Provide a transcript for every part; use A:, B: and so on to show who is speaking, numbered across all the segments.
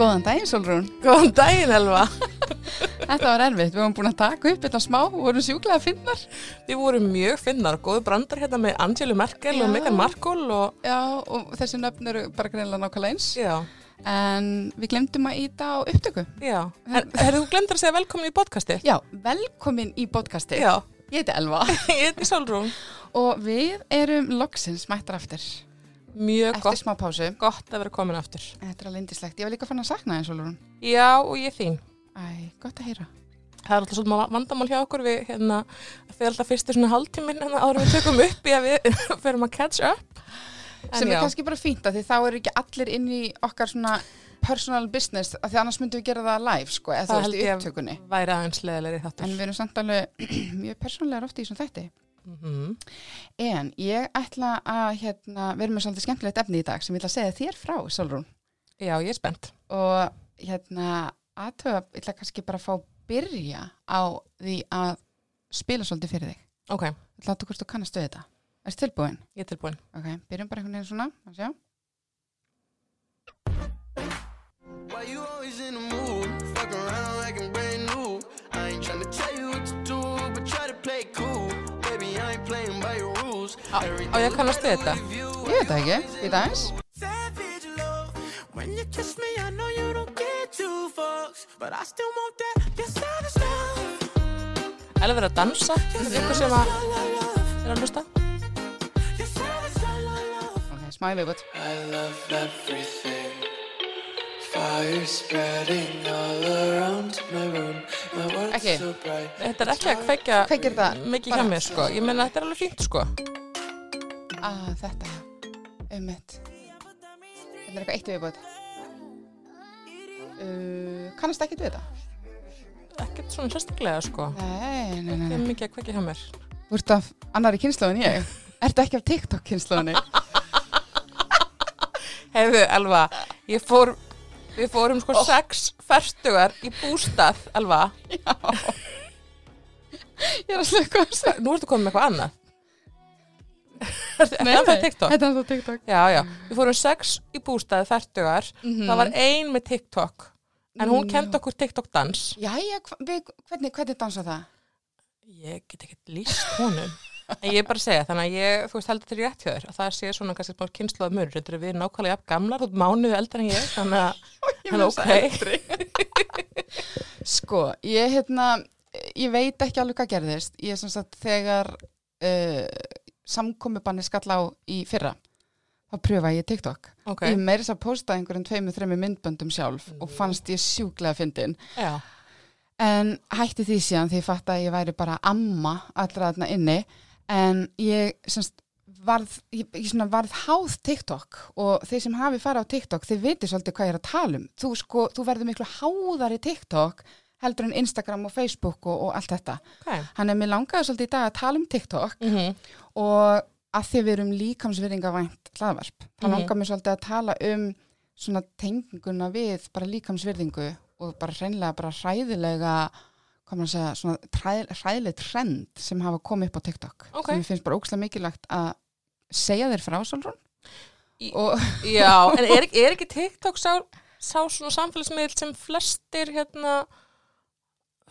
A: Góðan daginn, Solrún.
B: Góðan daginn, Elva.
A: Þetta var erfitt. Við vorum búin að taka upp þetta smá og vorum sjúklega finnar.
B: Við vorum mjög finnar, góðu brandar hérna með Angelu Merkel
A: Já.
B: og Meghan Markle og...
A: Já, og þessi nöfn eru bara greinlega nákvæmlega eins.
B: Já,
A: En við glemdum að íta á upptöku.
B: já. En hefur þú glemt að segja velkomin í podcastið?
A: Já, velkomin í podcasti.
B: Já,
A: Ég heiti Elva.
B: ég heiti Solrún.
A: Og við erum loksins mættar aftur.
B: Mjög
A: Eftir
B: gott,
A: smá pásu.
B: gott að vera komin aftur.
A: Þetta er alveg indislegt. Ég var líka fann að sakna þeim, Solrún.
B: Já, og ég þín.
A: Æ, gott að heyra.
B: Það er alltaf svona vandamál hjá okkur við hérna, fyrir alltaf fyrstu svona hálftíminn en áður við tökum upp í að við ferum að catch up. En
A: Sem er
B: já,
A: kannski bara fínt að því þá eru ekki allir inn í okkar svona personal business að því annars myndum við gera það live, sko, eða þú veist í upptökunni.
B: væri aðeins leðilegri þáttur.
A: En við erum samt alveg mjög persónlegar oft í þessum þætti.
B: Mhm.
A: En ég ætla að hérna, við erum með svolítið skemmtilegt efni í dag sem ég ætla að segja þér frá, Solrún.
B: Já, ég er spennt.
A: Og hérna, aðtöfa, ég ætla kannski bara að fá að byrja á því að spila svolítið fyrir þig.
B: Ok,
A: Ég ætla að þú hvort þú kannast við þetta. Erst tilbúin?
B: ég er tilbúin.
A: Ok, byrjum bara einhvern veginn svona, að sjá.
C: Why you always in the mood?
B: Á, á ég að kannast við þetta?
A: Ég veit það ekki, í dagins.
C: Savage love. When you kiss me, I know you don't get two fucks, but I still want that. Yes, savage love.
B: Elva er að dansa, ykkur sem að er að hlusta.
C: Yes, savage love.
A: Ok, smá í viðbútt.
D: I love everything. Fire spreading all around my room. My world's
A: Ekki.
B: Þetta er ekki að kveikja
A: það?
B: mikið hjá mér sko. Ég meina þetta er alveg fínt sko.
A: Ah, þetta, já. Um mitt. Þetta er eitthvað eitt viðbútt. Uh, kannast ekki við þetta?
B: Ekkert svona sérstaklega sko.
A: Nei, nei, nei. Nei.
B: er mikið að kveikja hjá mér.
A: Þú ert af annari kynnslóð en ég. Ertu ekki af TikTok kynnslóðinni?
B: Hefðu, Elva, ég fór, við fórum sko sex ferstugar í bústað, Elva.
A: Ég er að slöka.
B: Nú ertu komið með eitthvað annað. Nei, það er TikTok.
A: Þetta er það TikTok.
B: Já, já. Við fórum sex í bústað ferstugar. Það var ein með TikTok. En hún
A: Mm.
B: kendi okkur TikTok dans.
A: Jæja, hva- við, hvernig, hvernig dansa það?
B: Ég get ekki líst honum. En ég er bara að segja, þannig að ég, þú veist, heldur þetta rétt hjá þér, að það sé svona kannski smá kynnslóða mörur, þetta er við nákvæmlega jafn gamlar, ert mánuðu eldar en ég, þannig að, þannig að ok.
A: Sko, ég hérna, ég veit ekki alveg hvað gerðist. Ég er sem sagt þegar uh, samkomibanni skall á í fyrra, þá pröfa ég TikTok.
B: Ok,
A: Ég meiri þess að posta einhverjum tveimur, þreimur myndböndum sjálf og fannst ég sjúklega fyndin.
B: já,
A: En hætti því síðan því ég fatt að ég væri bara amma allra þarna inni en ég semst varð, ég, ég svona varð háð TikTok og þeir sem hafi farið á TikTok þeir veitir svolítið hvað ég er að tala um. Þú sko, þú verður miklu háðari TikTok heldur en Instagram og Facebook og, og allt þetta.
B: ok.
A: Hann er mér langaði svolítið í dag að tala um TikTok
B: Mm
A: og að því við erum líkamsvirðingavænt hlaðvarp. Það
B: Mhm.
A: langar mér svolítið að tala um svona tenginguna við bara líkamsvirðingu og bara hreinlega bara hræðilega hvað maður að segja, svona hræð, hræðileg trend sem hafa komið upp á TikTok
B: Ok.
A: sem ég finnst bara ókslega mikilvægt að segja þér frá, og
B: Já, en er, er ekki TikTok sá, sá svona samfélagsmiðl sem flestir, hérna,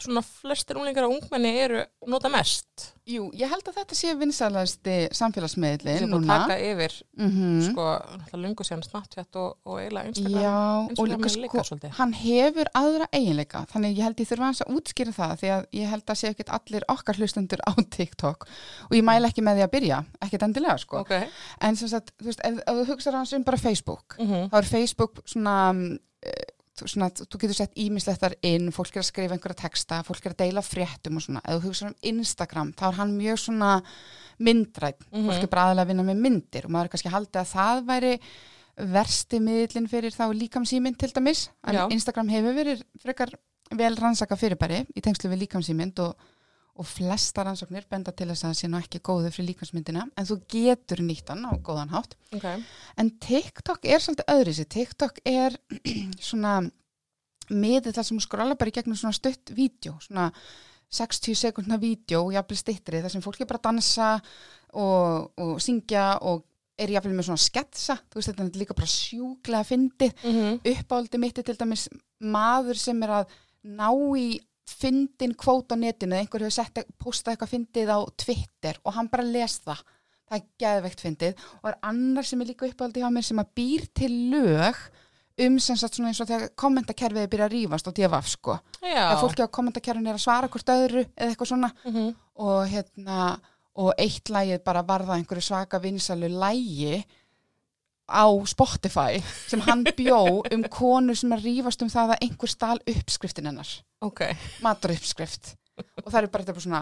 B: svona flestir unglingar og ungmenni eru nota mest?
A: jú, ég held að þetta sé vinsalasti samfélagsmiðli
B: Sem
A: núna
B: taka yfir,
A: mm
B: sko, náttúrulega lungu síðan Snapchat og, og eiginlega Instagram.
A: Já, og líka
B: líka
A: sko,
B: svolítið.
A: hann hefur aðra eiginleika, þannig ég held ég þurfa hans að útskýra það því að ég held að sé ekkert allir okkar hlustendur á TikTok og ég mæla ekki með því að byrja, ekkert endilega sko.
B: Ok.
A: En sem sagt, þú veist, ef, ef þú hugsaður hans um bara Facebook,
B: Mm
A: þá er Facebook svona, uh, svona, þú getur sett ímislettar inn, fólk er að skrifa einhverja texta, fólk er að deila fréttum og svona, ef þú hugsaður um Instagram, þá er hann mjög svona myndrætt,
B: Mhm.
A: fólk er bara aðalega að vinna með myndir og maður er kannski haldið að það væri versti miðlinn fyrir þá líkamsýmynd til dæmis, en
B: Já.
A: Instagram hefur verið frekar vel rannsaka fyrirbæri í tengslu við líkamsýmynd og, og flesta rannsóknir benda til þess að það sé nú ekki góðu fyrir líkamsmyndina, en þú getur nýtt hann á góðan hátt
B: Ok.
A: En TikTok er svolítið öðri sér. TikTok er svona miðið þar sem þú skrolla bara í gegnum svona stutt vídeo, svona 60 sekundna vídeo, jafnvel stittri, þar sem fólk er bara að dansa og, og syngja og er jáfnvel með svona sketsa, þú veist þetta er líka bara sjúklega fyndið,
B: Mm -hmm.
A: uppáldi mitt er til dæmis maður sem er að ná í fyndin kvót á netinu, einhver hefur postað eitthvað fyndið á Twitter og hann bara les það, það er geðveikt fyndið. Og er annar sem er líka uppáldi hjá mér sem að býr til lög um sem sagt svona eins og þegar kommentakerfið er byrjað að rífast á DFF sko. Að fólki á kommentakerfinu er að svara hvort öðru eða eitthvað svona.
B: Mhm.
A: og hérna og eitt lagið bara varða einhverju svaka vinsalu lægi á Spotify sem hann bjó um konur sem er að rífast um það að einhver stál uppskriftin hennar
B: Ok.
A: maturuppskrift og það eru bara, þetta er svona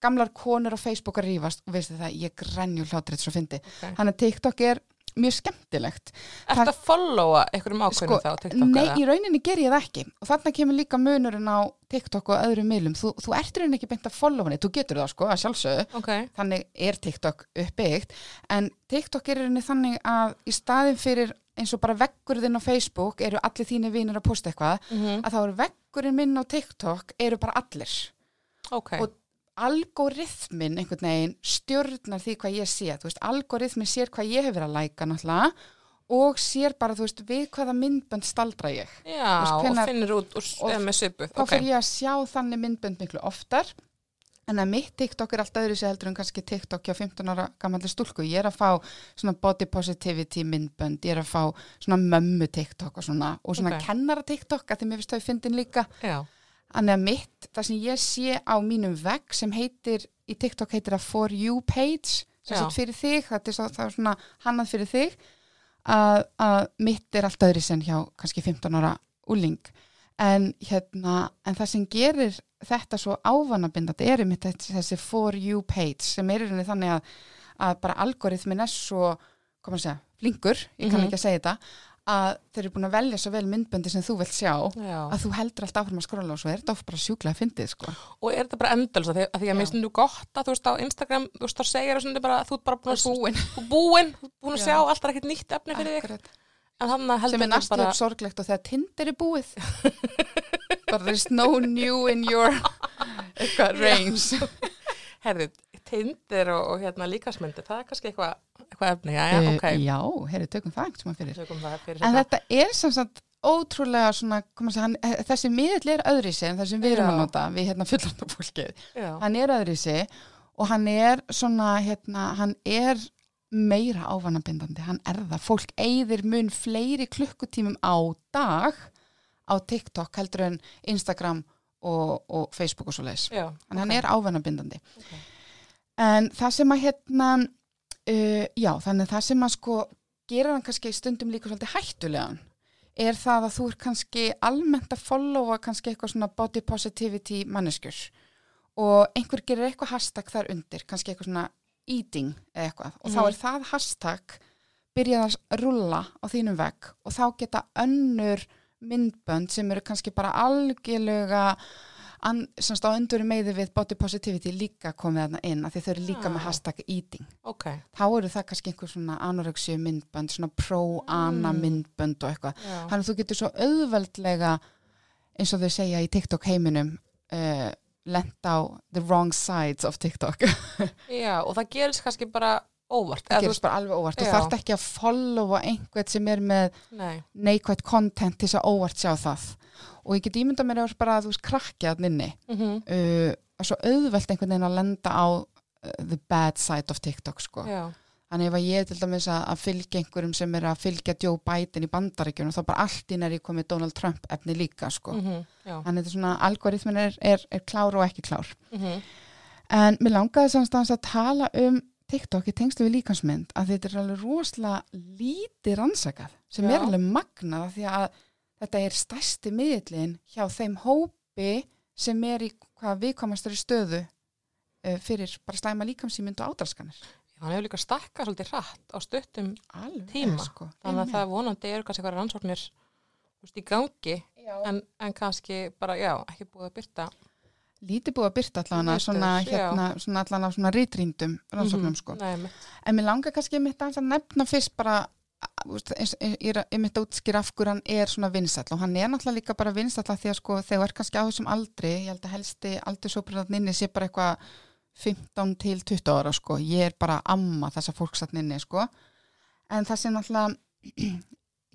A: gamlar konur á Facebook að rífast og veistu það, ég grenju hlátur þetta svo fyndi
B: Ok.
A: hann að TikTok er mjög skemmtilegt
B: Ertu að followa einhverjum ákveðnum þá á TikTok?
A: nei,
B: eða?
A: í rauninni ger ég það ekki og þarna kemur líka munurinn á TikTok og öðrum miðlum, þú, þú ert rauninni ekki beint að followa henni, þú getur það sko, að sjálfsögðu
B: Ok.
A: þannig er TikTok uppbyggt en TikTok er rauninni þannig að í staðin fyrir eins og bara veggurðinn á Facebook eru allir þínir vinir að posta eitthvað
B: Mm
A: að þá eru veggurinn minn á TikTok eru bara allir
B: Ok.
A: og algoritmin einhvern veginn stjórnar því hvað ég sé þú veist, algoritmin sér hvað ég hef verið að læka náttúrulega og sér bara, þú veist, við hvaða myndbönd staldra ég
B: Já,
A: veist, hvenær-
B: og finnir út úr, svipuð.
A: þá
B: Ok.
A: fyrir ég að sjá þannig myndbönd miklu oftar en að mitt TikTok er alltaf öðru sér heldur en kannski TikTok hjá 15 ára gammalli stúlku ég er að fá svona body positivity myndbönd, ég er að fá svona mömmu TikTok og svona, og svona
B: Ok.
A: kennara TikTok að því mér finnst þau fyndin líka
B: Já.
A: Þannig að mitt, það sem ég sé á mínum vegg sem heitir, í TikTok heitir það For You page, sem sagt fyrir þig, þetta er, svo, það er svona hannað fyrir þig, að, að mitt er allt öðri sem hjá kannski 15 ára úling. En, hérna, en það sem gerir þetta svo ávanabindandi er mitt þessi For You page sem er rauninni þannig að, að bara algoritmin er svo, koma að segja, flinkur, ég kann
B: Mhm.
A: ekki að segja þetta, að þeir eru búin að velja svo vel myndböndi sem þú vilt sjá
B: Já.
A: að þú heldur alltaf áfram að skrolla og svo er þetta oft bara sjúklega fyndið sko.
B: Og er þetta bara endals að því að, því að mér finnst nú gott að þú veist á Instagram, þú veist þá segir það bara, þú ert bara búin að
A: búin
B: þú búin, búin að
A: Já.
B: sjá alltaf ekkert nýtt efni fyrir þig.
A: Akkurat.
B: Að heldur
A: sem er næstu
B: bara...
A: sorglegt og þegar Tinder er búið bara there's no new in your range
B: herðu, Tinder og, og hérna líkasmyndir, það er kannski eitthvað eitthva efni, já, já, ok.
A: Eh, já, heyrðu, tökum það ekkert sem að fyrir
B: Tökum það fyrir
A: en
B: þetta.
A: er sem sagt ótrúlega svona, segja, hann, eh, þessi miðl er öðrísi en það sem við erum að nota við hérna fullanda fólkið
B: Já.
A: hann er öðrísi og hann er svona, hérna, hann er meira ávanabindandi, hann er það fólk eigðir mun fleiri klukkutímum á dag á TikTok heldur en Instagram og, og Facebook og svo leiðis
B: Já,
A: en hann
B: ok.
A: er ávanabindandi
B: Ok.
A: en það sem að hérna uh, já, þannig að það sem að sko gera hann kannski stundum líka svolítið hættulegan er það að þú er kannski almennt að followa kannski eitthvað svona body positivity manneskjur og einhver gerir eitthvað hashtag þar undir, kannski eitthvað svona eating eða eitthvað og þá
B: Mhm.
A: er það hashtag byrjað að rulla á þínum vegg og þá geta önnur myndbönd sem eru kannski bara algjörlega an, semst á undur meði við body positivity líka komið þarna inn af því þau eru líka
B: Já.
A: með hashtag eating.
B: Ok,
A: þá eru það kannski einhver svona anorexíu myndbönd, svona pro-ana
B: Mm.
A: myndbönd og eitthvað. Þannig að þú getur svo auðveldlega eins og þau segja í TikTok heiminum uh, lent á the wrong sides of TikTok.
B: Já, og það gerist kannski bara óvart.
A: það gerist bara alveg óvart,
B: Já.
A: þarft ekki að followa einhvern sem er með neikvægt content til þess að óvart sjá það og ég get ímynda mér bara að þú veist krakkja að nynni
B: mm
A: uh, og svo auðvelt einhvern veginn að lenda á uh, the bad side of TikTok sko.
B: já,
A: Þannig ef að ég til dæmis að, að fylgja einhverjum sem er að fylgja Joe Biden í bandaríkjunum þá bara allt inn er ég komið Donald Trump efni líka sko.
B: mm já.
A: Þannig þetta er svona algoritmin er, er, er klár og ekki klár.
B: Mm
A: En mér langaði samstans að tala um TikTok í tengslu við líkansmynd að þetta er alveg rosalega lítið rannsakað sem
B: Já.
A: er alveg magnað því að þetta er stærsti miðlinn hjá þeim hópi sem er í hvað viðkomastari stöðu uh, fyrir bara slæma líkamsýmynd og ádraskanir.
B: Hann hefur líka stakkað svolítið hratt á stuttum
A: Alveg,
B: Tíma.
A: sko.
B: þannig að það vonandi eru kannski eitthvað rannsóknir í gangi en, en kannski bara, já, ekki búið að byrta
A: lítið búið að byrta allavega
B: Lítið,
A: svona, hérna, svona allavega svona rítríndum rannsóknum
B: Mhm.
A: sko.
B: Nei.
A: En mér langar kannski mitt að nefna fyrst bara að, eins- ég mitt að útskýra af hverju hann er svona vinsall og hann er náttúrulega líka bara vinsall af því að sko þegar er kannski á þessum aldri, ég held að helsti aldursóprinatninni sé bara eitthvað 15 til 20 ára sko, ég er bara amma þessa fólksatninni sko en það sem náttúrulega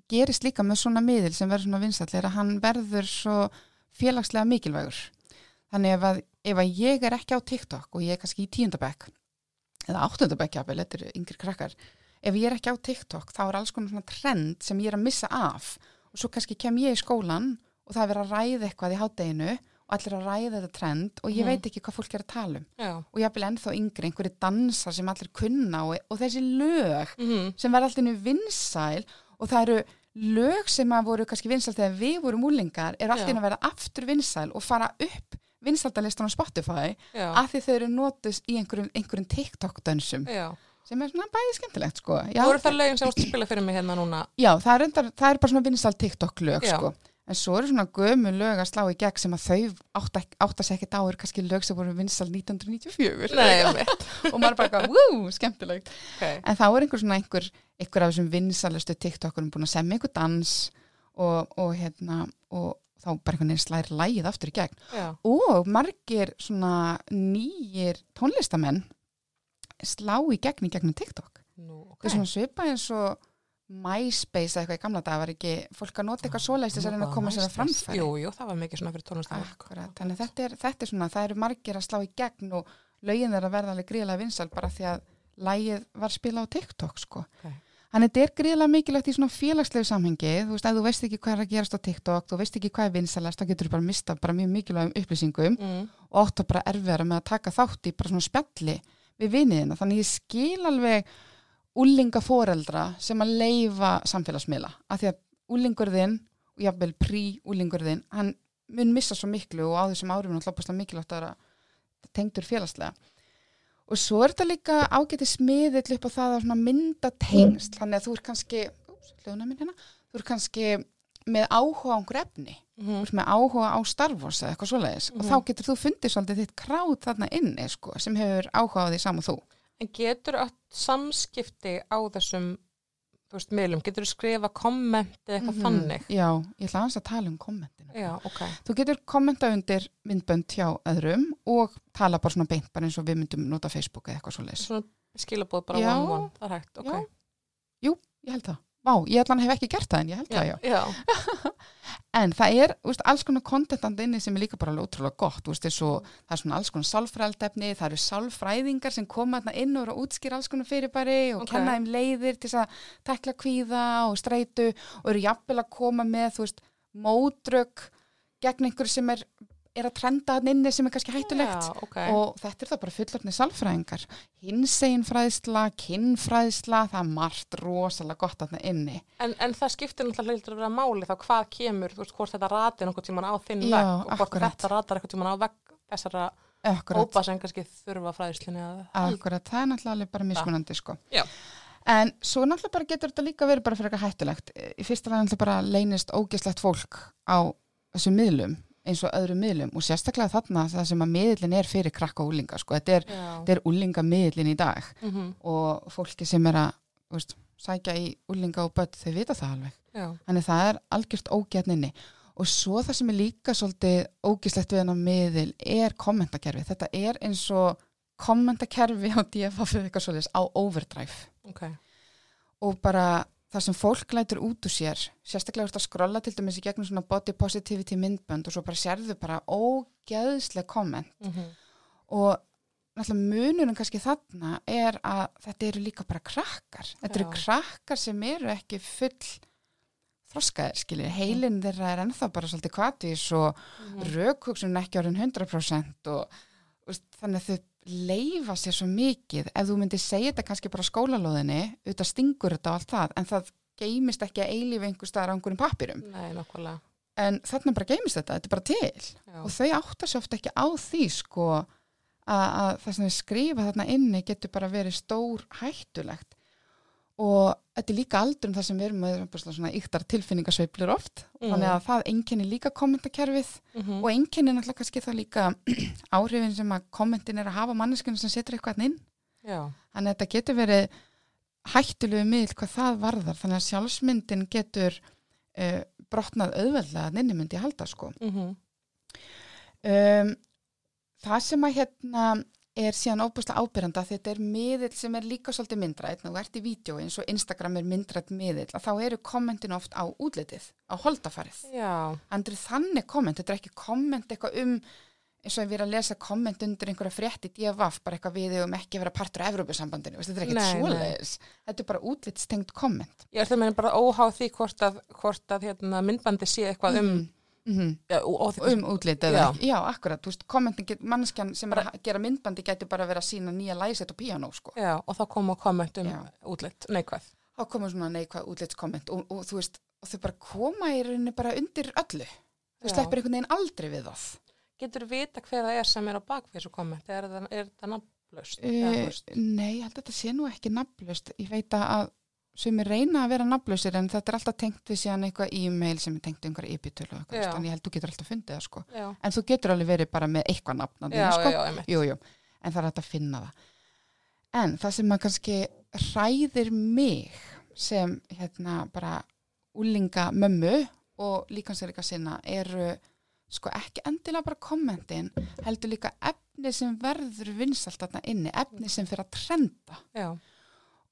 A: gerist líka með svona miðil sem verður svona vinsall er að hann verður svo félagslega mikilvægur þannig ef að, ef að ég er ekki á TikTok og ég er kannski í tíundabæk eða áttundabæk jafnvel, þetta eru yngri krakkar ef ég er ekki á TikTok þá er alls konar svona trend sem ég er að missa af og svo kannski kem ég í skólan og það er verið að ræða eitthvað í hátteginu og allir að ræða þetta trend og ég
B: Mhm.
A: veit ekki hvað fólk er að tala um
B: Já.
A: og ég vil ennþá yngri, einhverju dansar sem allir kunna og, og þessi lög
B: Mm
A: sem verða innu vinsæl og það eru lög sem að voru kannski vinsæl þegar við vorum úlingar er inn að verða aftur vinsæl og fara upp vinsældalistan á Spotify
B: Já.
A: af því þau eru notus í einhverjum, einhverjum TikTok-dönsum sem er svona bæði skemmtilegt sko. Já,
B: Voru það lögin sem að spila fyrir mig hérna núna?
A: já það, er reyndar, það er bara svona vinsæl TikTok-lög sko. en svo eru svona gömu lög að slá í gegn sem að þau átta, átta ekkert á eru kannski lög sem voru vinsæl 1994
B: Nei,
A: og maður bara, eitthvað, wú, skemmtilegt
B: Okay.
A: En þá er einhver svona einhver, einhver af þessum vinsælustu TikTokurum búin að semja einhver dans og, og hérna og þá bara einhvern veginn slæri lægið aftur í gegn.
B: Já.
A: Og margir svona nýjir tónlistamenn slá í gegn í gegnum TikTok.
B: Nú,
A: Það er svona svipa eins og MySpace eða eitthvað í gamla dag var ekki fólk að nota eitthvað svoleiðis þess að reyna að koma sér að framfæri.
B: Jú, jú, það var mikið svona fyrir tónlistar.
A: Akkurat, þannig þetta er, þetta er svona, það eru margir að slá í gegn og lögin er að verða alveg gríðlega vinsal bara því að lægið var spilað á TikTok sko.
B: Ok.
A: Þannig að þetta er gríðlega mikilvægt í svona félagslegu samhengi, þú veist, ef þú veist ekki hvað er að gerast á TikTok, þú veist ekki hvað er vinsalast, þá getur þú bara mista bara mjög mikilvægum upplýsingum
B: Mm.
A: og átt að bara erfiðara með að taka þátt í bara svona spjalli við viniðina. Þannig ég skil alveg úlinga foreldra sem að leifa samfélagsmiðla, af því að úlingurðinn og jafnvel prí-úlingurðinn, hann mun missa svo miklu og á þessum árum er náttúrulega mikilvægt að vera tengdur félagslega. Og svo er þetta líka ágæti smiðill upp á það að mynda tengst, þannig að þú er kannski, hérna, þú er kannski með áhuga á einhver efni, þú
B: Mm.
A: ert með áhuga á Star Wars eða eitthvað svoleiðis. Og þá getur þú fundið svolítið þitt krát þarna inni sko, sem hefur áhuga á því saman þú.
B: En getur átt samskipti á þessum þú veist, miðlum, getur þú skrifa komment eða eitthvað þannig?
A: Já, ég ætla að tala um kommentinu.
B: Já, ok.
A: Þú getur kommenta undir myndbönd hjá öðrum og tala bara svona beint bara eins og við myndum nota Facebook eða eitthvað svoleiðis.
B: Svona skilabóð bara
A: Já.
B: one one, það er hægt, ok.
A: Já. Jú, ég held það. Vá, ég hann hef ekki gert það en ég held það já.
B: já.
A: En það er úst, alls konar kontentand inni sem er líka bara ótrúlega gott. Úst, svo, það er svona alls konar sálfrældefni, það eru sálfræðingar sem koma inn og eru að útskýra alls konar fyrirbæri og
B: Ok.
A: kenna þeim leiðir til að tekla kvíða og streitu og eru jafnvel að koma með mótrök gegn einhver sem er, er að trenda hann inni sem er kannski hættulegt
B: Já, ok.
A: og þetta er það bara fullorðni sálfræðingar hinsegin fræðsla, kinnfræðsla það er margt rosalega gott þarna inni
B: En, en það skiptir náttúrulega hljóður að vera máli þá hvað kemur, þú veist, hvort þetta ratir einhvern tíman á þinn vegg og hvort
A: akkurat.
B: þetta ratar einhvern tíman á vegg þessara hópa sem kannski þurfa fræðislinni að
A: Akkurat, það er náttúrulega bara mismunandi sko.
B: Já.
A: En svo náttúrulega bara getur þetta líka verið bara fyrir eitthvað hættulegt. Í fyrsta lagi náttúrulega bara leynist ógeslegt fólk á þessum miðlum eins og öðrum miðlum og sérstaklega þarna það sem að miðlinn er fyrir krakka og úlinga sko. Þetta er, er úlinga miðlinn í dag
B: Mm
A: og fólki sem er að veist, sækja í úlinga og börn þau vita það alveg.
B: Já.
A: Þannig það er algjört ógjarninni. Og svo það sem er líka svolítið ógislegt við hennar miðil er kommentakerfi. Þetta er eins og kommentakerfi á DFF á overdrive.
B: Ok.
A: Og bara það sem fólk lætur út úr sér, sérstaklega ert að skrolla til dæmis í gegnum svona body positivity myndbönd og svo bara sérðu bara ógeðsleg komment.
B: Mm
A: Og náttúrulega munurinn kannski þarna er að þetta eru líka bara krakkar. Þetta eru
B: Já.
A: krakkar sem eru ekki full þroskaðir, skiljið. Heilin þeirra er ennþá bara svolítið kvatís og
B: Mhm.
A: rökhugsun ekki orðin 100% og veist, þannig að þau leifa sér svo mikið. Ef þú myndir segja þetta kannski bara skólalóðinni, auðvitað stingur þetta og allt það, en það geymist ekki að eilífi einhver staðar á einhverjum pappirum.
B: Nei.
A: En þarna bara geymist þetta, þetta er bara til
B: Já.
A: og þau áttar sér ofta ekki á því sko að, að það sem þau skrifa þarna inni getur bara verið stór hættulegt og þetta er líka aldur um það sem við erum með svona yktar tilfinningasveiflur oft
B: Mm.
A: þannig að það enkenni líka kommentakerfið
B: Mhm.
A: og enkenni náttúrulega kannski það líka áhrifin sem að kommentin er að hafa manneskinu sem setur eitthvað inn
B: Já.
A: þannig að þetta getur verið hættulegu miðl hvað það varðar þannig að sjálfsmyndin getur uh, brotnað auðveldlega að inni myndi halda sko
B: Mm
A: um, það sem að hérna er síðan óbúslega ábyrjanda þetta er miðill sem er líka svolítið myndrætt þú ert í vídeo eins og Instagram er myndrætt miðill að þá eru kommentin oft á útlitið á holdafarið.
B: Já,
A: Andri þannig komment, þetta er ekki komment eitthvað um eins og ég verið að lesa komment undir einhverja frétt í DFF, bara eitthvað við um ekki að vera partur af Evrópusambandinu, Veist, þetta er ekkert svoleiðis. Þetta er bara útlitstengt komment.
B: Ég er það meina bara óháð því hvort að, hvort að hérna, myndbandi sé eitthvað um,
A: mm
B: já, og, og,
A: um útlitið,
B: Já.
A: já. akkurat þú mannskjan sem er að gera myndbandi getur bara verið að sína nýja læsett og píanó, sko
B: já, og þá koma komment um
A: Já.
B: útlitt, neikvæð.
A: þá koma svona neikvað útlitskomment og, og þú veist, og þau bara koma í rauninni bara undir öllu þú
B: Já.
A: sleppir einhvern veginn aldrei við það
B: Getur vita hver það er sem er á þessu komment, er er það nafnlaust?
A: Uh, nei, ég held að þetta sé nú ekki nafnlaust. Ég veit að sumir reyna að vera nafnlausir en þetta er alltaf tengt við síðan eitthvað e-mail sem er tengt einhverja e-bitölu og eitthvað, þannig ég held að þú getur alltaf fundið það sko.
B: Já,
A: En þú getur alveg verið bara með eitthvað nafn sko. en það er hægt að finna það. En það sem að kannski hræðir mig sem hérna bara úlinga mömmu og líkansleika sinna eru sko ekki endilega bara kommentin heldur líka efni sem verður vinsalt þarna inni, efni sem fyrir að trenda
B: Já,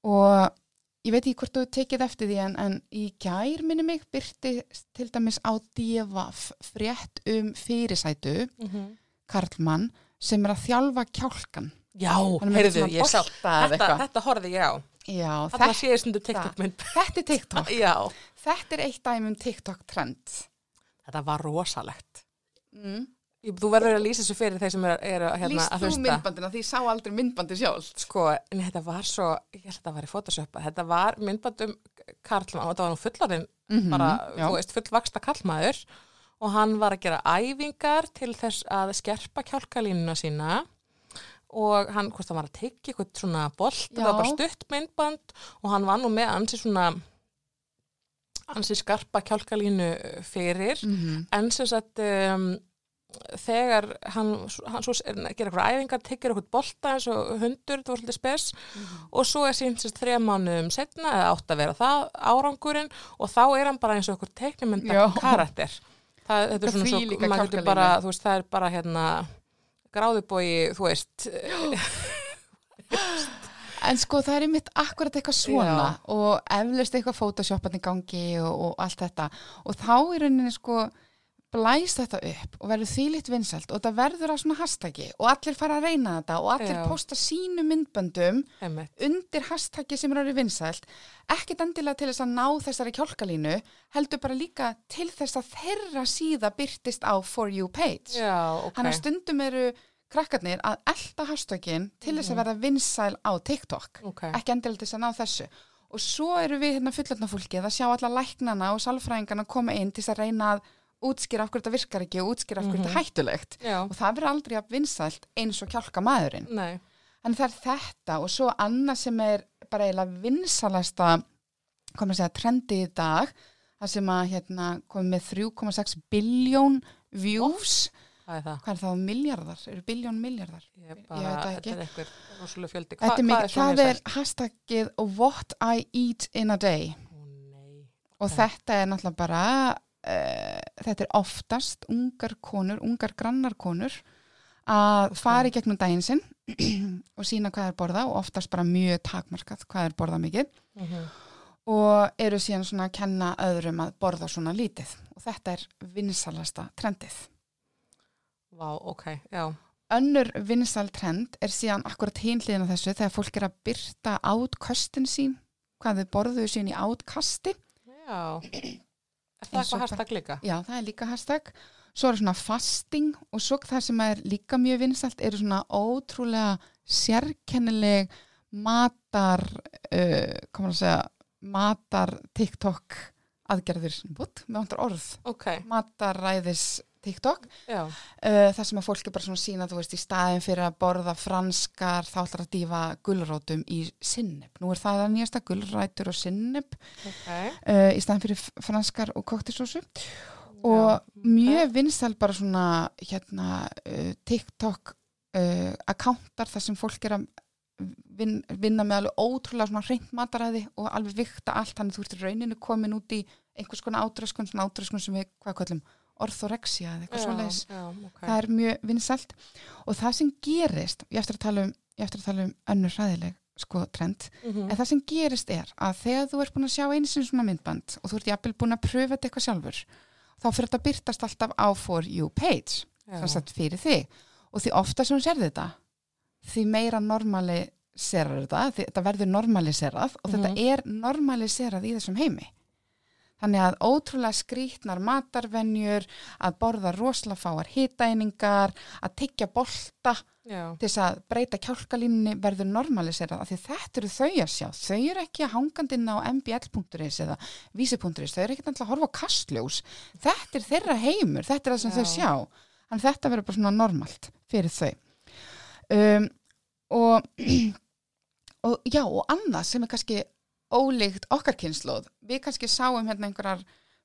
A: og ég veit ekki hvort þú tekið eftir því en, en í gær minni mig byrti til dæmis á DFF frétt um fyrirsætu Karlmann sem er að þjálfa kjálkan
B: já heyrðu, ég sá, þetta, þetta horfði ég á.
A: Já, þetta,
B: sé ég stundu TikTok mynd.
A: þetta er TikTok
B: Já,
A: þetta er eitt dæmi um TikTok trend
B: þetta var rosalegt.
A: mm.
B: Þú verður að lýsa þessu fyrir þeir sem eru er, hérna,
A: Lýst
B: að
A: þú
B: hlusta.
A: myndbandina því ég sá aldrei myndbandi sjálf
B: Sko, en þetta var svo, ég held að þetta var í Photoshop, þetta var myndband um Karlmann og þetta var nú fullarinn,
A: Mhm,
B: bara,
A: já.
B: þú veist, fullvaksta Karlmaður og hann var að gera æfingar til þess að skerpa kjálkalínuna sína og hann, hvort það var að tekja eitthvað svona bolt, það var bara
A: Já.
B: stutt myndband og hann var nú með ansi svona ansi skarpa kjálkalínu fyrir
A: Mhm.
B: en sem sagt um, þegar hann, hann svo er, gera eitthvað æfingar, tekir eitthvað bolta eins og hundur, það var svolítið spes. Og svo er sínt sérst þrejum mánuðum setna eða átt að vera það árangurinn. Og þá er hann bara eins og eitthvað teiknumynda
A: Já.
B: karakter. Það, þetta er svona svo, bara þú veist, það er bara hérna gráðubói, þú veist.
A: En sko það er einmitt akkurat eitthvað svona og eflaust eitthvað photoshopan í gangi og, og allt þetta. Og þá í rauninni sko blæst þetta upp og verður þýlitt vinsælt og það verður á svona hashtaggi og allir fara að reyna þetta og allir
B: Já.
A: posta sínu myndböndum
B: einmitt,
A: undir hashtaggi sem er orðið vinsælt. Ekkit endilega til þess að ná þessari kjálkalínu heldur bara líka til þess að þeirra síða byrtist á For You page.
B: Já, ok.
A: Þannig að stundum eru krakkarnir að elda hashtaggin til þess að verða vinsæl á TikTok.
B: Ok,
A: ekki endilega til þess að ná þessu. Og svo eru við hérna fullotna fólkið að sjá alla læknana og sálfræðingana koma inn til þess að reyna að útskýra af hverju þetta virkar ekki og útskýra af hverju þetta er hættulegt.
B: Já,
A: og það verður aldrei að vinsælt eins og kjálka maðurinn
B: nei.
A: En það er þetta og svo annað sem er bara eiginlega vinsælasta komið að segja trendi í dag það sem að hérna komið með 3,6 biljón views.
B: Hvað er það?
A: hvað er það miljardar, eru biljón miljardar
B: Ég,
A: Ég
B: bara,
A: veit það
B: þetta
A: ekki.
B: er eitthvað rosalega fjöldi.
A: Þetta er
B: Hva,
A: mikið,
B: svona
A: það er hashtagið what I eat in a day.
B: Ó,
A: og þetta er náttúrulega bara uh, þetta er oftast ungar konur, ungar grannar konur að fara í gegnum daginn sinn og sína hvað er borða og oftast bara mjög takmarkað hvað er borða mikið.
B: Mhm.
A: og eru síðan svona að kenna öðrum að borða svona lítið. Og þetta er vinsalasta trendið.
B: Vá, ok, já.
A: Önnur vinsal trend er síðan akkurat hinliðin á þessu þegar fólk er að byrta átkostin sín, hvað þau borðuðu sín í átkasti.
B: Já, er það eitthvað
A: hvað-
B: hashtag líka?
A: Já, það er líka hashtag. Svo er svona fasting og svo það sem er líka mjög vinsalt eru svona ótrúlega sérkennileg matar, uh, hvað maður að segja, matar TikTok aðgerðir, bútt, með vantar orð,
B: Ok,
A: mataræðis TikTok.
B: Já,
A: uh, það sem að fólk er bara svona sína þú veist í staðin fyrir að borða franskar þá ætlar að dýfa gulrótum í sinneb, nú er það að nýjasta gulrætur og sinneb
B: ok.
A: uh, í staðin fyrir franskar og koktisósu og mjög vinsal bara svona hérna uh, TikTok akkántar þar sem fólk er að vin, vinna með alveg ótrúlega svona hreint mataræði og alveg vikta allt þannig þú ert í rauninu komin út í einhvers konar átröskun, svona átröskun sem við hvað kallum orthorexia eða eitthvað
B: Já,
A: svoleiðis.
B: já, ok.
A: það er mjög vinsælt. Og það sem gerist, ég eftir að tala um, ég eftir að tala um önnur hræðileg sko trend,
B: Mhm.
A: en það sem gerist er að þegar þú ert búin að sjá einu sinni svona myndband og þú ert jafnvel búin að pröfa þetta eitthvað sjálfur þá fyrir þetta að byrtast alltaf á for you page sem sagt fyrir þig. Og því ofta sem hún sér þetta því meira normaliserar þetta þetta verður normaliserað og þetta er normaliserað í þessum heimi þannig að ótrúlega skrítnar matarvenjur að borða rosalega fáar hitaeiningar að tyggja bolta til þess að breyta kjálkalínunni verður normaliserað þetta eru þau að sjá. Þau eru ekki að hangandinn á mbl.is eða vísi.is, þau eru ekki að horfa kastljós, þetta er þeirra heimur þetta er það sem
B: Já.
A: þau sjá. Þannig þetta verður bara svona normalt fyrir þau. Um, og og já og annað sem er kannski ólíkt okkar kynnslóð við kannski sáum hérna einhverjar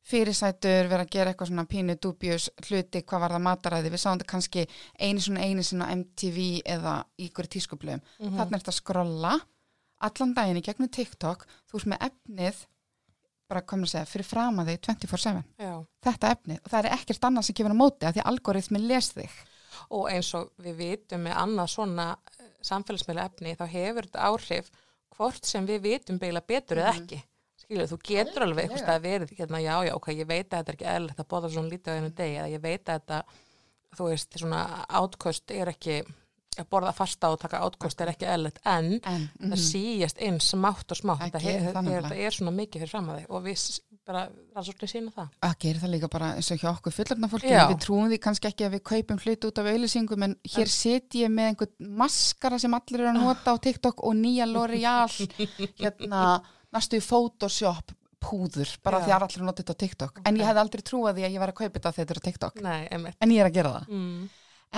A: fyrirsætur vera að gera eitthvað svona pínu dubjus hluti hvað var það mataræði. Við sáum þetta kannski einu svona einu svona MTV eða ykkur tískublöðum.
B: Mhm.
A: þarna er þetta að skrolla allan daginn í gegnum TikTok. Þú ert með efnið bara komum að segja fyrir fram að þig 24-7
B: Já.
A: þetta efnið og það er ekkert annað sem gefur á móti af því algoritmi les þig.
B: Og eins og við vitum með annað svona samfélagsmeila efni þá hefur þetta áhrif hvort sem við vitum beila betur eða ekki. Skilur, þú getur alveg eitthvað stað verið, hérna, já, já, ok, ég veit að þetta er ekki eðlilegt að bóða svona lítið á einu degi, eða ég veit að þetta, þú veist, svona átköst er ekki, að borða fasta og taka átköst er ekki eðlilegt, en
A: en,
B: það
A: mhm.
B: síjast inn smátt og smátt,
A: Það
B: þetta,
A: gerir
B: he-
A: það
B: er svona mikið fyrir fram að þig og við bara, það svolítið sína það.
A: að gera það líka bara eins og hjá okkur fullarna fólki við trúum því kannski ekki að við kaupum hlut út af auðlýsingum en hér set ég með einhvern maskara sem allir eru að nota á TikTok og nýja L'Oreal hérna næstu í Photoshop púður bara
B: Já.
A: því að allir nota þetta á TikTok. En ég hefði aldrei trúað því að ég var að kaupa þetta þegar þetta er á TikTok.
B: Nei,
A: en ég er að gera það.
B: Mm.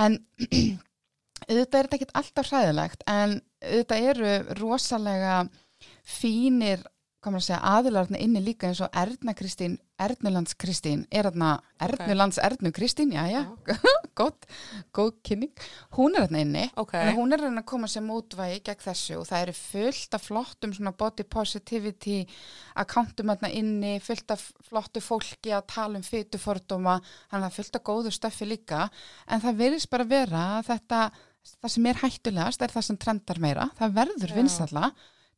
A: en auðvitað er þetta ekkert alltaf hræðilegt en auðvitað eru rosalega fínir segja, aðilarna inni líka eins og Erna Kristín, Ernulands Kristín. Er þarna, Ernulands Ernu Kristín? Já, já, gott góð kynning, hún er þarna inni.
B: Ok.
A: Þannig að hún er reyna að koma sem útvægi gegn þessu og það eru fullt af flottum body positivity accountum þarna inni, fullt af flottu fólki að tala um að það er fullt af góðu stöffi líka. En það verðist bara vera að þetta það sem er hættulegast er það sem trendar meira það verður vinsalla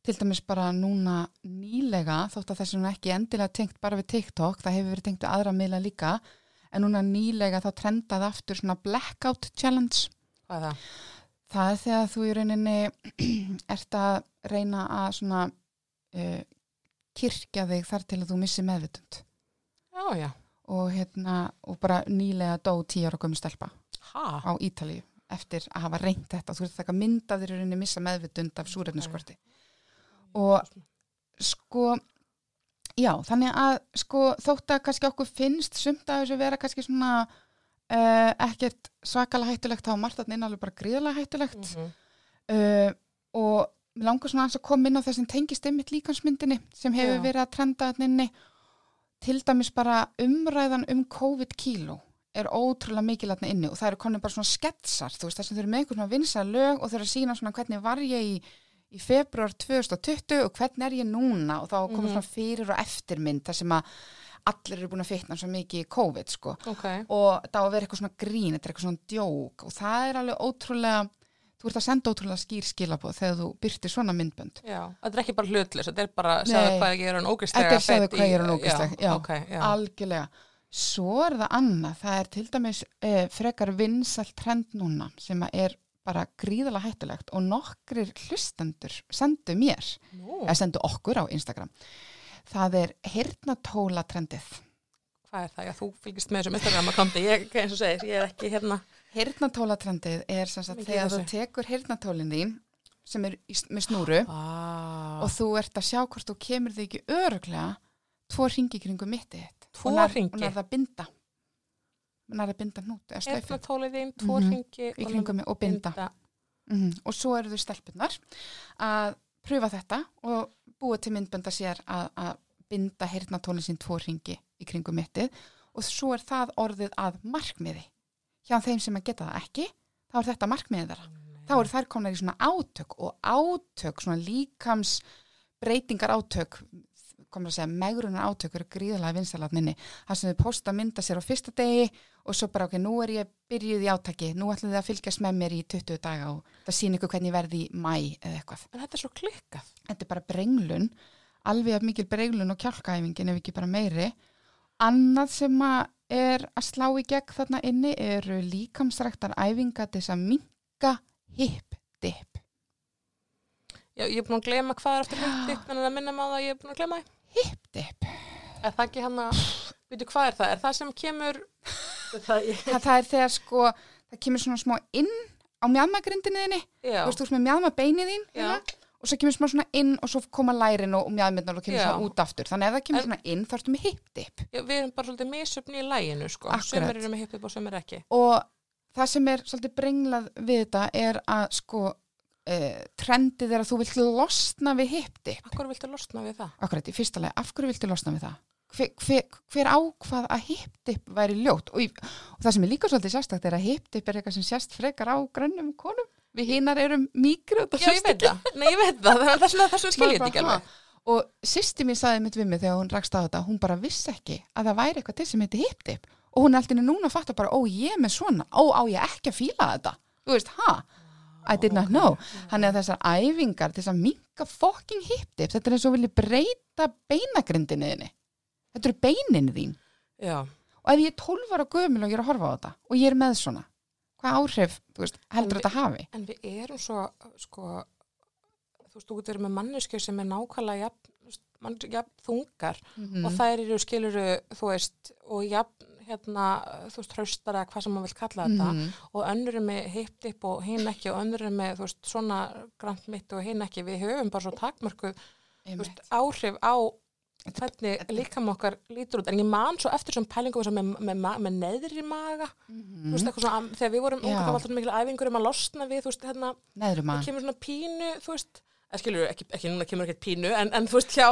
A: til dæmis bara núna nýlega þótt að þessi nú ekki endilega tengt bara við TikTok, það hefur verið tengt við aðra miðla líka en núna nýlega þá trendaði aftur svona blackout challenge
B: Hvað er það?
A: Það er þegar þú í rauninni ert að reyna að svona uh, kirkja þig þar til að þú missi meðvitund
B: Já, já.
A: og hérna og bara nýlega dó tíu ára gömur stelpa
B: Ha?
A: á Ítalíu eftir að hafa reynt þetta. Þú ert að taka mynda þér í rauninni missa meðvitund af súrefniskorti og sko já, þannig að sko þótt að kannski okkur finnst sumt að þessu vera kannski svona uh, ekkert svakalega hættulegt þá er margt þarna inn alveg bara gríðalega hættulegt.
B: Mhm.
A: uh, og mér langar svona að koma inn á þessum tengist ymmit líkansmyndinni sem hefur
B: Já.
A: verið að trenda þarna inni. Til dæmis bara umræðan um COVID-kíló er ótrúlega mikil þarna inni og það eru konum bara svona sketsar, þú veist, þess að þau eru með einhvern svona vinsa lög og þau eru að sína svona hvernig var ég í, í februar 2020 og hvernig er ég núna og þá komur
B: Mhm.
A: svona fyrir og eftirmynd þar sem að allir eru búin að fitna svo mikið í COVID, sko
B: Ok.
A: og það á að vera eitthvað svona grín, þetta er eitthvað svona djók og það er alveg ótrúlega þú ert að senda ótrúlega skýr skilabóð þegar þú byrtir svona myndbönd
B: Já, þetta er ekki bara hlutlis, þetta er bara, segðu
A: Nei.
B: hvað ég er hann ógistlega
A: Þetta er segðu hvað ég er hann ógeðsleg, já.
B: ok, já.
A: algjörlega svo er það annað, það er til dæmis eh, frekar vinsalt trend núna sem er bara gríðalega hættulegt og nokkrir hlustendur sendu mér,
B: Nú,
A: eða sendu okkur á Instagram. Það er hirnatóla trendið.
B: Hvað er það? Já, þú fylgist með þessum Instagram-akkonti, ég, eins og segir, ég er ekki hérna.
A: hirnatóla trendið er sem sagt þegar þú
B: þessu.
A: tekur hirnatólin þín sem er í, með snúru
B: Ah,
A: og þú ert að sjá hvort þú kemur þig ekki öruglega tvo ringi kringum mittið þitt
B: Tvo hringi?
A: og nærða að binda. Nærða að binda hnút eða slaufu
B: Erna tólið þín, tvo ringi
A: kringum mig og binda, Mhm. og svo eru þau stelpunar að pröfa þetta og búa til myndbenda sér að, að binda heyrnatólin sín tvo ringi í kringum mittið. Og svo er það orðið að markmiði. Hjá þeim sem að geta það ekki þá er þetta markmiðið þeirra. Þá eru þær komnar í svona átök og átök, svona líkams breytingar átök komur að segja, megrunar átök eru gríðalega vinsalatninni, það sem þau posta mynda sér á fyrsta degi og svo bara ok, nú er ég byrjuð í átaki, nú ætlum þið að fylgjast með mér í 20 daga og það sýn ykkur hvernig verði í mæ eða eitthvað.
B: En þetta er svo klikkað.
A: Þetta er bara brenglun, alveg að mikil brenglun og kjálkaæfingin ef ekki bara meiri. Annað sem að er að slá í gegn þarna inni eru líkamsræktar æfinga til þess að minka hip-dip.
B: Já, ég er búin að glema hvað er eftir hindi, en að minna maður að ég er búin að glema það.
A: Hip-dip.
B: Er það ekki hann að, veitu hvað er það? Er það sem kemur, það,
A: Það, er þegar sko, það kemur svona smá inn á mjadmagrindinni þinni,
B: já,
A: þú veist, þú veist með mjadma beinið þín,
B: Já.
A: hérna, og svo kemur smá svona inn og svo koma lærin og, mjadmyrnar og kemur
B: Já.
A: svona út aftur. Þannig að það kemur
B: En-
A: svona inn, þá ertu með hip-dip.
B: já, við erum bara svolítið misöfni í læginu, sko.
A: Akkurat.
B: Sumir eru með hippið og sumir ekki.
A: og það sem er svolítið brenglað við þetta er að sko uh, trendið er að þú vilt losna við hip-dip.
B: Akkur viltu losna við það?
A: Akkurat í fyrsta lagi, af hverju viltu losna við það? Hver, hver, hver ákvað að hip-dip væri ljótt og, í, og það sem er líka svolítið sérstakt er að hip-dip er eitthvað sem sérst frekar á grönnum konum. Við hinnar erum mýgri og
B: Já, ég veit það. Nei, ég veit það. Þannig að þessum, þessum skil ég þetta ekki alveg.
A: Og sýsti mér saði mitt við mig þegar hún rakst á þetta, hún bara vissi ekki að það væri eitthvað til sem heiti hip-dip og hún er alltaf núna að fatta bara, ó ég er með svona, ó á ég ekki að fíla þetta. Þú veist, ha? I did not know. Þannig að þessar æfingar til þess að minka fucking hip-dip, þetta er eins og vilja breyta beinagrindinni þinni. Þetta eru beinin þín.
B: Já,
A: Og ef ég er 12 ára gömul og ég er að horfa á þetta og ég er með svona, hvað áhrif, veist, heldur
B: En
A: þetta hafi?
B: en við erum svo, sko, þú veist, þú getur með manneskjur sem er nákvæmlega jafn, mann- jafn þungar
A: Mhm.
B: og þær eru skiluru, þú veist, og jafn, hérna, þú veist, hraustara, hvað sem maður vil kalla þetta
A: Mhm.
B: og önnur er með hip-dip og hinn ekki og önnur er með, þú veist, svona grant mitt og hinn ekki, við höfum bara svo takmörkuð, þú veist, áhrif á hvernig líkam okkar lítur út, en ég man svo eftir svona pælingum og með, með, með, neðri maga, þú veist, eitthvað svona, þegar við vorum unga,
A: Mhm. Já.
B: það var alltaf mikil æfingur um að losna við, þú veist, hérna,
A: Neðrum
B: það
A: að.
B: kemur svona pínu, þú veist, eða skilur, ekki, ekki núna kemur ekkert pínu, en, en þú veist, hjá,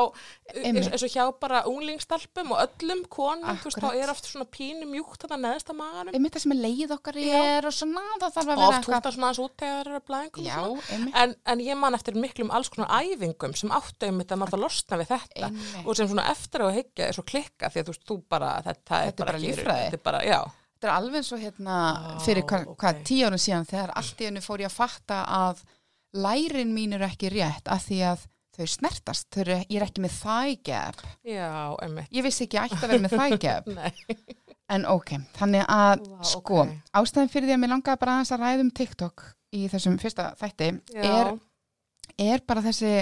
B: eins, eins og hjá bara unglingstalpum og öllum konum, þú veist, þá er oft svona pínu mjúkt þetta neðsta maganum,
A: Einmitt það sem er leið okkar
B: Já.
A: er og svona, það þarf að
B: og
A: vera
B: oft húttar svona aðeins út þegar það eru blæðingum
A: Já,
B: og svona. En, en ég man eftir miklum alls konar æfingum sem áttu einmitt að maður átti að losna við þetta
A: Einmitt.
B: og sem svona eftir að hyggja er svo klikka því að þú veist, þú bara, þetta,
A: Þetta er
B: bara
A: líffræði.
B: Þetta er bara, já,
A: Þetta er alveg svo hérna
B: Á,
A: fyrir hvað,
B: ok.
A: hvað tíu árum síðan þegar allt í hennu fór ég að fatta að lærin mín eru ekki rétt af því að þau snertast, þau eru, ég er ekki með gap.
B: já, einmitt.
A: Ég vissi ekki að ég ætti að vera með
B: Nei,
A: en ok, þannig að
B: Vá,
A: sko,
B: ok.
A: ástæðin fyrir því að mér langaði bara að ræða um TikTok í þessum fyrsta þætti er, er bara þessi,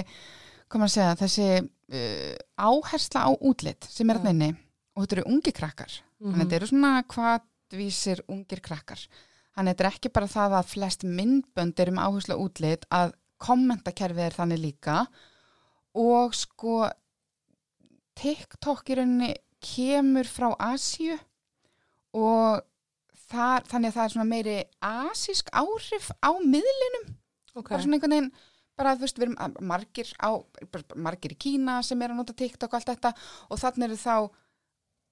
A: hvað maður að segja, þessi uh, áhersla á útlit sem er að inni og þetta eru ungi krakkar.
B: Mhm.
A: Þannig að þetta eru svona hvatvísir ungir krakkar. Þannig að þetta er ekki bara það að flest myndbönd eru með áherslu útlit að kommentakerfið er þannig líka. Og sko TikTok í rauninni kemur frá Asíu og þar, þannig að það er svona meiri asísk áhrif á miðlinum.
B: Ok,
A: bara svona einhvern veginn bara þú veist, við erum margir á margir í Kína sem er að nota TikTok og allt þetta. Og þannig eru þá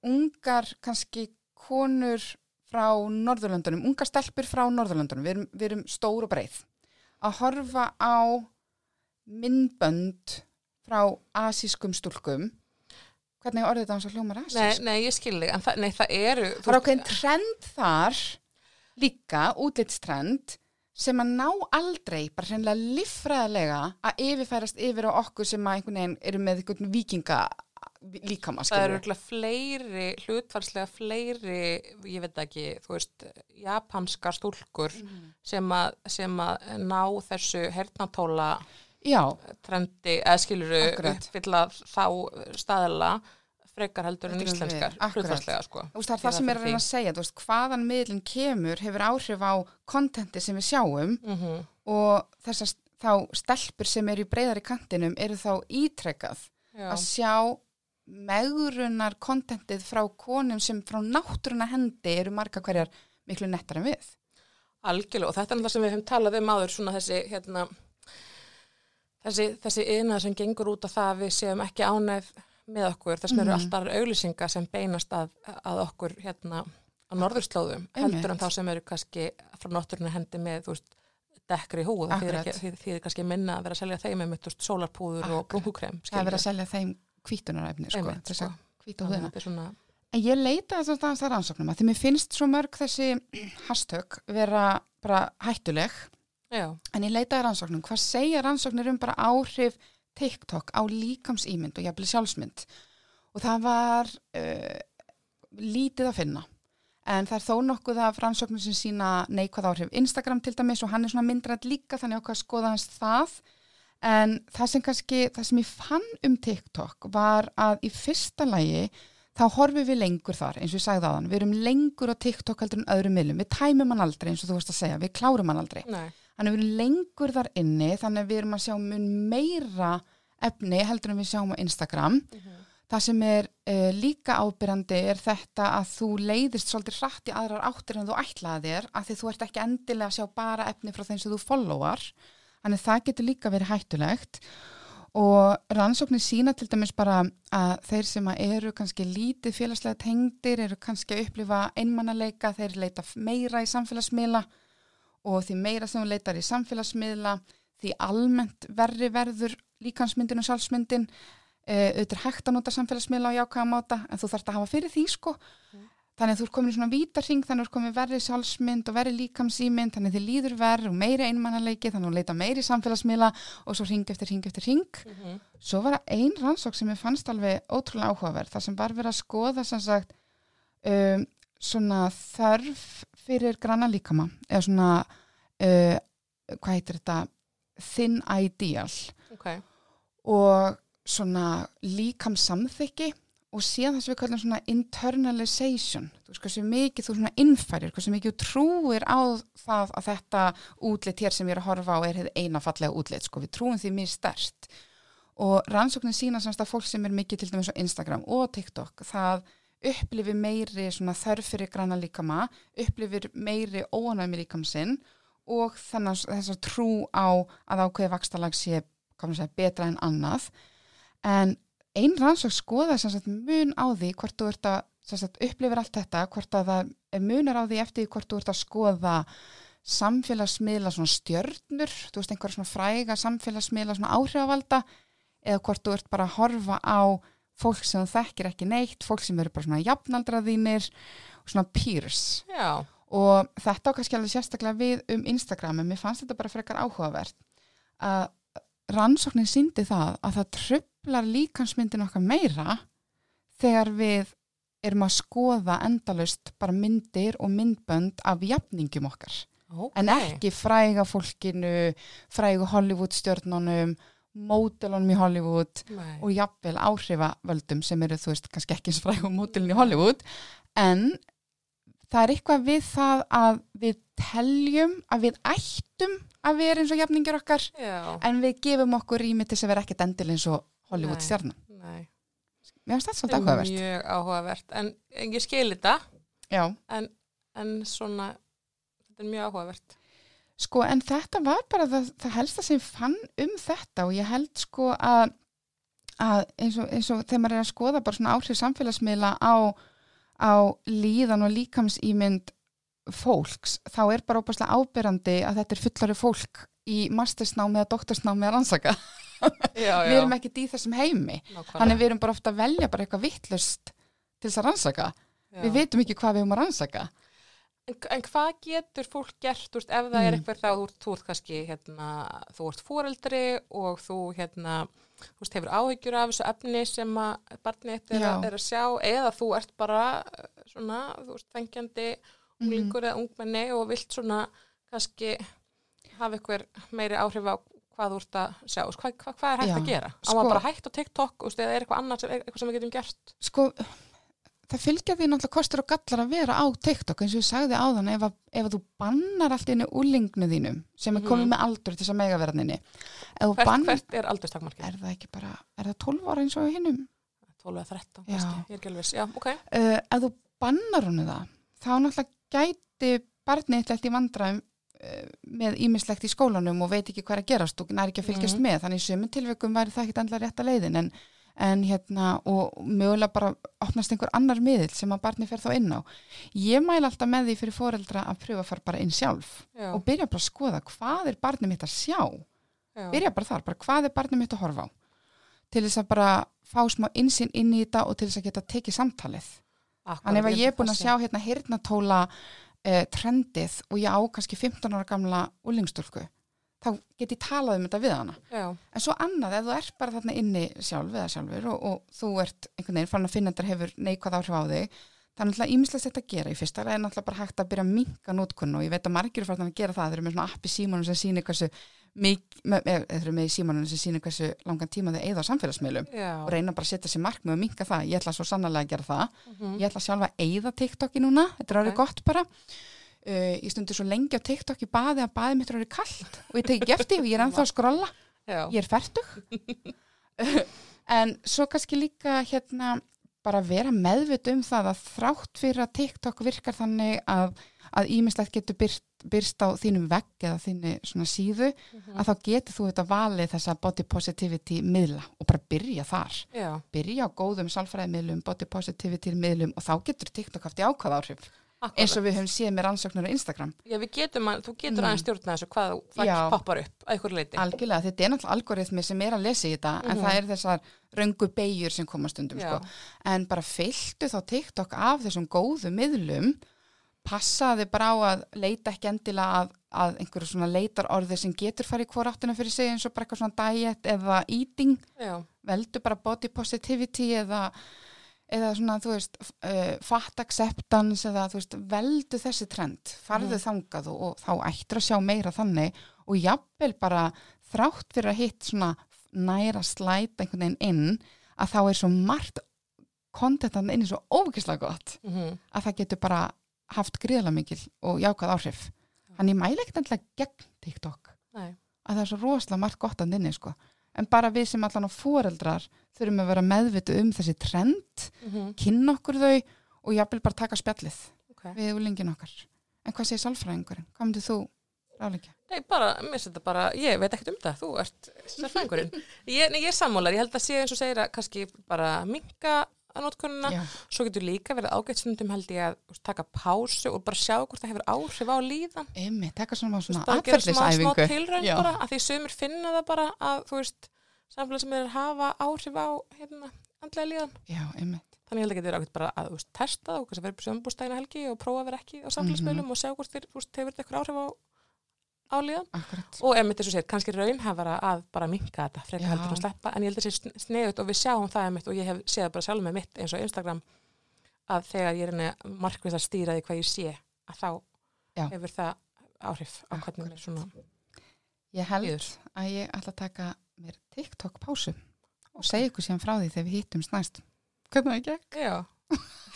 A: ungar kannski konur frá Norðurlöndunum, ungar stelpur frá Norðurlöndunum, við erum, við erum stór og breið að horfa á myndbönd frá asískum stúlkum hvernig orðið þetta hans að hljómar
B: nei,
A: asísk?
B: nei, ég skil þig, en það, nei, það eru
A: Það er
B: veist,
A: ákveðin trend þar líka, útlitstrend sem að ná aldrei bara hreinlega líffræðilega að yfirfærast yfir á okkur sem að einhvern veginn eru með einhvern vikinga líkama,
B: það eru fleiri, hlutvarslega fleiri, ég veit ekki, þú veist, japanska stúlkur
A: Mhm.
B: sem, að, sem að ná þessu hernatóla
A: Já,
B: trendi, eða skiluru uppfylla þá staðila frekar heldur en íslenskar, hlutvarslega sko.
A: veist, það er
B: Ég
A: það sem er að reyna að segja, þú veist, hvaðan miðlinn kemur hefur áhrif á kontenti sem við sjáum
B: Mm
A: og þessar þá stelpur sem eru í breyðari kantinum eru þá ítrekkað að sjá megrunar kontentið frá konum sem frá náttúruna hendi eru marga hverjar miklu nettar en við.
B: algjörlega og þetta er náttúrulega sem við höfum talað um áður svona þessi hérna þessi, þessi yðnað sem gengur út á það að við séum ekki ánæð með okkur, þess vegna eru
A: Mhm.
B: alltaf auglýsingar sem beinast að, að okkur hérna á norðurslóðum heldur en þá sem eru kannski frá náttúruna hendi með, þú veist, dekkri húð ekki- þýðir þýðir kannski minna að vera að selja þeim með sólarpúður og
A: Akkurat.
B: brúnkukrem
A: Það er verið að selja þeim kvítunarefni sko, þess að kvíta húðina En ég leita þess að það rannsóknum að því mér finnst svo mörg þessi hashtag vera bara hættuleg.
B: Já,
A: en ég leitaði rannsóknum, hvað segja rannsóknir um bara áhrif TikTok á líkamsýmynd og jafnvel sjálfsmynd? Og það var uh, lítið að finna. En það er þó nokkuð af rannsóknum sem sína neikvæð áhrif. Instagram til dæmis og hann er svona myndrætt líka þannig okkar skoða hans það en það sem kannski, það sem ég fann um TikTok var að í fyrsta lagi þá horfum við lengur þar eins og ég sagði þann, við erum lengur á TikTok heldur en öðrum miðlum, við tæmum hann aldrei eins og þú varst að segja, við klárum hann aldrei.
B: Nei,
A: Þannig við erum lengur þar inni, þannig að við erum að sjá mun meira efni heldur en við sjáum á Instagram. Það sem er uh, líka ábyrjandi er þetta að þú leiðist svolítið hratt í aðrar áttir en þú ætlaði þér, af því þú ert ekki endilega að sjá bara efni frá þeim sem þú followar. Þannig að það getur líka verið hættulegt. Og rannsóknir sína til dæmis bara að þeir sem eru kannski lítið félagslega tengdir, eru kannski að upplifa einmannaleika, þeir leita meira í samfélagsmiðla og því meira sem þú leitar í samfélagsmiðla því almennt verri verður líkansmyndin og sjálfsmyndin. Uh, auðvitað hægt að nota samfélagsmiðla á jákvæða máta en þú þarft að hafa fyrir því sko þannig að þú er komin í svona vítarring þannig að þú er komin verri sjálfsmynd og verri líkamsýmynd þannig að þið líður verð og meiri einmannaleiki þannig að þú leita meiri samfélagsmiðla og svo ring eftir ring eftir ring svo var það ein rannsók sem ég fannst alveg ótrúlega áhugaverð þar sem var verið að skoða sagt um, svona þörf fyrir granna líkama eða svona uh, hvað heitir þetta? Thin ideal.
B: Ok,
A: og svona líkamsamþykki og síðan það sem við kallum svona internalization. Þú veist hversu mikið þú svona innfærir hversu mikið þú trúir á það að þetta útlit hér sem ég er að horfa á er hefði eina fallega útlit sko. Við trúum því mjög stert og rannsóknin sína semst að fólk sem er mikið til dæmis á Instagram og TikTok það upplifir meiri svona þörf fyrir granna líkama upplifir meiri óanæmi líkamsinn og þannig að þess að trú á að ákveði vakstalag sé segja, betra en annað. En ein rannsók skoða sagt mun á því hvort þú ert að sagt, upplifir allt þetta, hvort að það munar á því eftir hvort þú ert að skoða samfélagsmiðla svona stjörnur, þú veist einhverja svona fræga samfélagsmiðla svona áhrifavalda eða hvort þú ert bara að horfa á fólk sem þú þekkir ekki neitt, fólk sem eru bara svona jafnaldraðínir og svona peers.
B: Já,
A: og þetta á kannski alveg sérstaklega við um Instagram en mér fannst þetta bara frekar áhugavert að rannsóknin síndi það að það trublar líkansmyndin okkar meira þegar við erum að skoða endalaust bara myndir og myndbönd af jafningum okkar.
B: Ok.
A: en ekki fræga fólkinu frægu Hollywood stjörnunum mótelunum í Hollywood
B: Nei.
A: og jafnvel áhrifavöldum sem eru þú veist kannski ekki eins frægum mótilin í Hollywood. En það er eitthvað við það að við teljum að við ættum að vera eins og jafningir okkar
B: já,
A: en við gefum okkur rými til að vera ekkert endil eins og Hollywood stjarnan. Mér finnst þetta svolítið
B: er
A: áhugavert.
B: mjög áhugavert en en ég skil þetta
A: Já,
B: en, en svona þetta er mjög áhugavert
A: sko en þetta var bara það, það helsta sem fann um þetta og ég held sko að, að eins, og, eins og þegar maður er að skoða bara svona áhrif samfélagsmiðla á, á líðan og líkamsýmynd fólks, þá er bara óbærslega ábyrrandi að þetta er fullari fólk í mastersnámi eða doktorsnámi að rannsaka.
B: já,
A: Við erum ekkert í þessum heimi. Þannig við erum bara ofta að velja bara eitthvað vittlust til þess að rannsaka. Við veitum ekki hvað við erum að rannsaka.
B: En, en hvað getur fólk gert, veist, ef það
A: Mm.
B: er eitthvað þá, þú, þú ert kannski, hérna, þú ert foreldri og þú, hérna, þú veist, hefur áhyggjur af þessu efni sem að barnið er,
A: Já.
B: er að sjá, eða þú ert bara, eh, svona, þú veist, fengjandi unglingur eða ungmenni og vilt svona, kannski, hafa eitthvað meiri áhrif á hvað þú ert að sjá, veist, hvað, hvað, hvað er hægt
A: Já,
B: að gera? Á
A: sko-
B: maður bara hægt á TikTok, veist, eða er eitthvað annað sem, eitthvað sem við getum gert?
A: Sko, það fylgja því náttúrulega kostur og gallar að vera á TikTok eins og ég sagði ef að, ef að þú bannar allt inni úlingnu þínum sem er komið
B: Mhm.
A: með aldur til þess að mega vera þinni. Ef þú
B: Hvert,
A: bann,
B: hvert er aldurstakmarkið?
A: er það ekki bara, er það 12 ára eins og hinnum?
B: 12 eða 13,
A: Já.
B: kannski, ég er ekki alveg viss. Já, ok.
A: uh, ef þú bannar honu það þá náttúrulega gæti barnið eitthvað í vandræðum með ímislegt í skólanum og veit ekki hvað er að gerast og næri ekki að fylgjast
B: Mhm.
A: með þannig sömum tilveikum væri það ekki endla rétta leiðin en, en hérna og mögulega bara opnast einhver annar miðil sem að barnið fer þá inn á ég mæla alltaf með því fyrir foreldra að pröfa að fara bara inn sjálf
B: Já,
A: og byrja bara að skoða hvað er barnið mitt að sjá
B: já.
A: byrja bara þar, bara hvað er barnið mitt að horfa á til þess að bara fá smá insinn inn í þetta og til þess að geta tekið samtalið. Þannig ef ég er búin að sjá hérna hirtnatóla eh, trendið og ég á kannski 15 ára gamla úlingstúlku, þá get ég talað um þetta við hana.
B: Já,
A: En svo annað, ef þú ert bara þarna inni sjálf eða sjálfur og, og þú ert einhvern veginn fann að finna þetta hefur neikvæð áhrif á þig, það er náttúrulega ímislegt þetta að gera í fyrsta, það er náttúrulega bara hægt að byrja að minka nótkunn og ég veit að margir er farin að gera það, þeir eru með svona appi símanum sem sýnir hversu mik, með, símanum sem sýnir hversu langan tíma þeir eigða á samfélagsmiðlum
B: já.
A: og reyna bara að setja sér markmið og minka það, ég ætla svo sannlega að gera það
B: Mhm.
A: ég ætla sjálfa að eigða TikToki núna þetta er árið
B: Ok.
A: gott bara uh, ég stundi svo lengi á TikTok í baði að baði mitt er árið kallt og ég teki eftir og ég er ennþá að skrolla
B: Já.
A: ég er færtug en svo kannski líka hérna bara vera meðvit um það að þrátt fyrir að TikTok virkar þannig að að ímislegt getur byrst, byrst á þínum vegg eða þínu svona síðu að þá getur þú þetta valið þessa body positivity miðla og bara byrja þar
B: Já,
A: byrja á góðum sálfræðimiðlum, body positivity miðlum og þá getur TikTok haft í ákvað áhrif
B: akkurat.
A: eins og við höfum séð með rannsóknur á Instagram
B: Já, við getum þú getur
A: Mm.
B: aðeins stjórna þessu hvað það poppar upp að ykkur leiti.
A: algjörlega, þetta er náttúrulega algoritmi sem er að lesa í þetta en
B: Mhm.
A: það er þessar röngu beigjur sem koma stundum sko. en bara fylltu þá TikTok af þessum góðu miðlum passaði bara á að leita ekki endilega að, að einhverju svona leitar orði sem getur farið í hvora áttina fyrir sig eins og bara eitthvað svona diet eða eating.
B: Já,
A: veldu bara body positivity eða, eða svona, þú veist, uh, fat acceptance eða, þú veist, veldu þessi trend, farðu
B: Mhm.
A: þangað og, og þá ættir að sjá meira þannig. Og jafnvel bara þrátt fyrir að hitt svona næra slæta einhvern veginn inn að þá er svo margt kontentan inni svo ógislega gott.
B: Mm
A: að það getur bara haft gríðlega mikil og jákvæð áhrif. Þannig ég mæla ekkert endilega gegn TikTok
B: nei.
A: að það er svo rosalega margt gott að inni sko. en bara við sem allan á foreldrar þurfum að vera meðvitu um þessi trend
B: Mm
A: kynna okkur þau og jafnvel bara taka spjallið
B: okay.
A: við úlingin okkar en hvað segir sálfræðingurinn? Hvað myndir þú ráleika?
B: Nei, bara, mér þetta bara, ég veit ekkert um það, þú ert sérfæðingurinn. ég, ég er sammálar, ég held að sé eins og segir að kannski bara minka að notkunna,
A: Já,
B: svo getur líka verið ágætt stundum held ég að taka pásu og bara sjá hvort það hefur áhrif á líðan.
A: emi, taka svona, svona
B: gera smá, tilraun
A: Já.
B: bara, að því sömur finna það bara að, þú veist, samfélag sem er að hafa áhrif á, hérna, andlega líðan.
A: Já, emi,
B: Þannig ég held að getur ágætt bara að, veist, testa það og kannski verið sömbústæðina helgi og prófa að vera ekki á samfélagsmiðlum
A: Mhm.
B: og sjá hvort þér, hefur þetta eitthvað áhrif á, á líðan.
A: akkurat
B: og emitt eins og sér, kannski raunhafara að bara minka þetta, frekar heldur að sleppa en ég held að sé sniðut og við sjáum það emitt og ég hef séð það bara sjálf með mitt eins og Instagram að þegar ég er markvist að stýra því hvað ég sé að þá
A: Já.
B: hefur það áhrif á hvernig mér svona
A: Ég held
B: líður.
A: að ég ætla að taka mér TikTok pásu og segja ykkur síðan frá því þegar við hittum snæst Hvernig það gekk?
B: Já,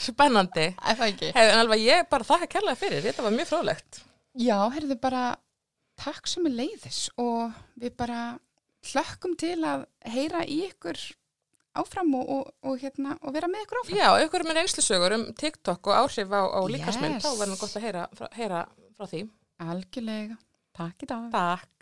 B: spennandi
A: það ekki?
B: En alveg ég bara þakka kærlega fyrir, þetta var mjög fróðlegt
A: Já, heyrðu bara takk sem er leiðis og við bara hlökkum til að heyra í ykkur áfram og, og, og, hérna, og vera með ykkur áfram.
B: Já, ykkur með reynslusögur um TikTok og áhrif á, á líkasmynd,
A: Yes.
B: þá verður nú gott að heyra, heyra frá því
A: Algjörlega. Takk í dag.
B: Takk